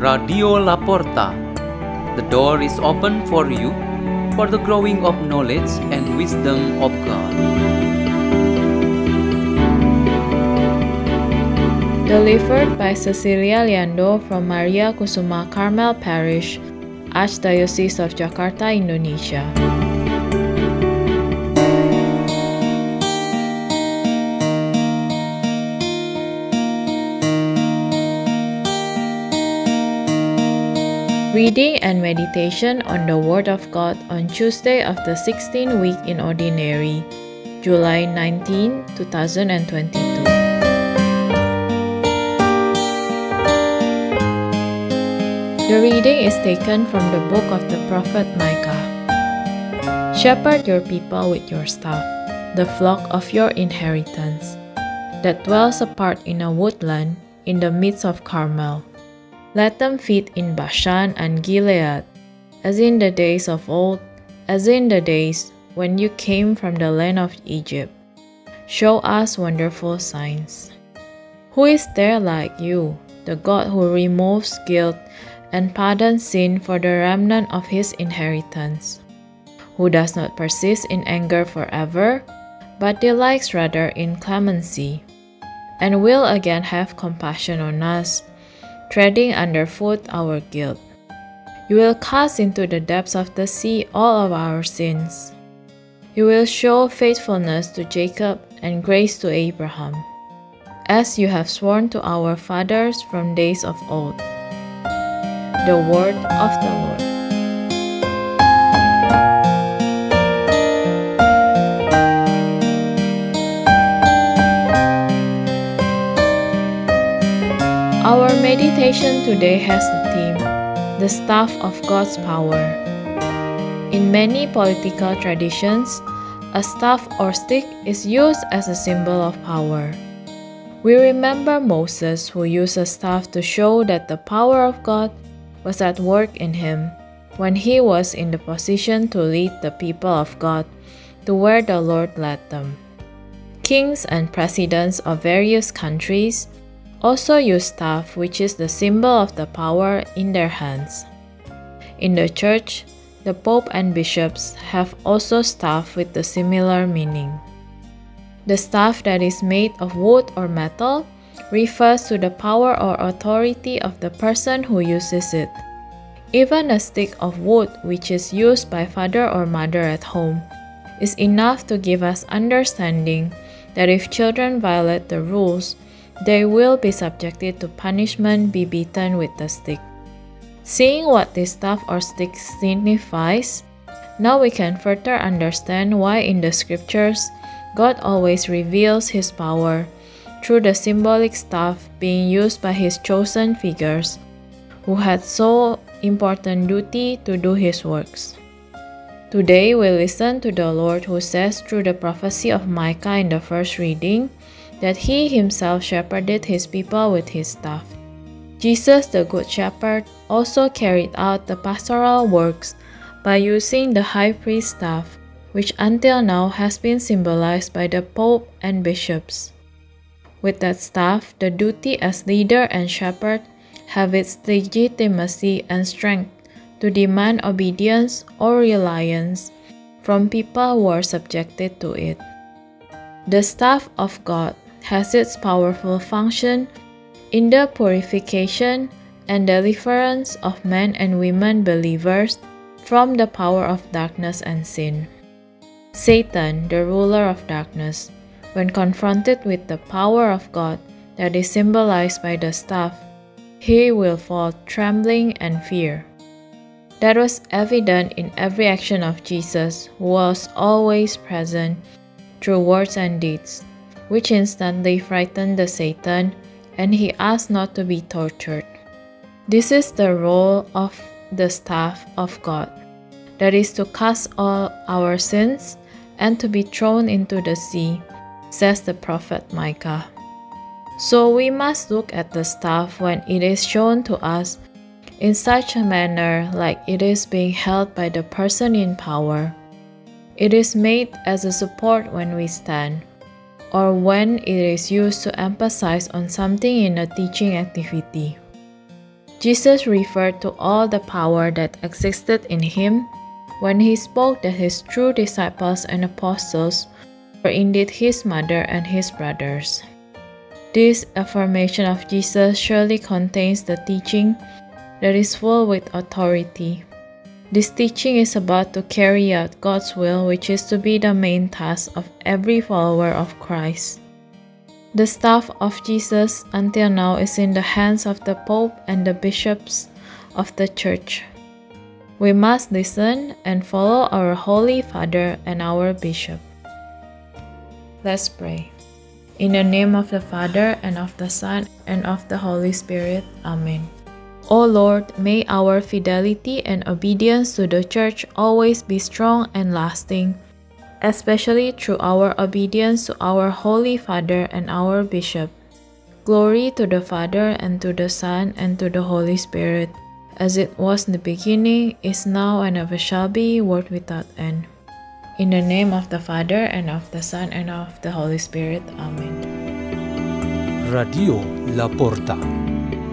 Radio Laporta. The door is open for you for the growing of knowledge and wisdom of God. Delivered by Cecilia Liando from Maria Kusuma Carmel Parish, Archdiocese of Jakarta, Indonesia. Reading and meditation on the Word of God on Tuesday of the 16th week in Ordinary, July 19, 2022. The reading is taken from the book of the prophet Micah. Shepherd your people with your staff, the flock of your inheritance, that dwells apart in a woodland in the midst of Carmel. Let them feed in Bashan and Gilead, as in the days of old, as in the days when you came from the land of Egypt. Show us wonderful signs. Who is there like you, the God who removes guilt and pardons sin for the remnant of his inheritance? Who does not persist in anger forever, but delights rather in clemency, and will again have compassion on us treading underfoot our guilt. You will cast into the depths of the sea all of our sins. You will show faithfulness to Jacob and grace to Abraham, as you have sworn to our fathers from days of old. The word of the Lord. Our meditation today has the theme The Staff of God's Power. In many political traditions, a staff or stick is used as a symbol of power. We remember Moses, who used a staff to show that the power of God was at work in him when he was in the position to lead the people of God to where the Lord led them. Kings and presidents of various countries also use staff, which is the symbol of the power in their hands. In the church, the pope and bishops have also staff with a similar meaning. The staff that is made of wood or metal refers to the power or authority of the person who uses it. Even a stick of wood, which is used by father or mother at home, is enough to give us understanding that if children violate the rules, they will be subjected to punishment, be beaten with the stick. Seeing what this staff or stick signifies, now we can further understand why in the scriptures God always reveals His power through the symbolic staff being used by His chosen figures who had so important duty to do His works. Today we listen to the Lord who says through the prophecy of Micah in the first reading that he himself shepherded his people with his staff. Jesus, the Good Shepherd, also carried out the pastoral works by using the high priest staff, which until now has been symbolized by the Pope and bishops. With that staff, the duty as leader and shepherd have its legitimacy and strength to demand obedience or reliance from people who are subjected to it. The staff of God has its powerful function in the purification and deliverance of men and women believers from the power of darkness and sin. Satan, the ruler of darkness, when confronted with the power of God that is symbolized by the staff, he will fall trembling and fear. That was evident in every action of Jesus, who was always present through words and deeds which instantly frightened the Satan, and he asked not to be tortured. This is the role of the staff of God, that is to cast all our sins and to be thrown into the sea, says the prophet Micah. So we must look at the staff when it is shown to us in such a manner like it is being held by the person in power. It is made as a support when we stand or when it is used to emphasize on something in a teaching activity. Jesus referred to all the power that existed in him when he spoke that his true disciples and apostles were indeed his mother and his brothers. This affirmation of Jesus surely contains the teaching that is full with authority. This teaching is about to carry out God's will, which is to be the main task of every follower of Christ. The staff of Jesus until now is in the hands of the Pope and the bishops of the Church. We must listen and follow our Holy Father and our Bishop. Let's pray. In the name of the Father, and of the Son, and of the Holy Spirit. Amen. O Lord, may our fidelity and obedience to the Church always be strong and lasting, especially through our obedience to our Holy Father and our Bishop. Glory to the Father, and to the Son, and to the Holy Spirit, as it was in the beginning, is now, and ever shall be, world without end. In the name of the Father, and of the Son, and of the Holy Spirit. Amen. Radio La Porta.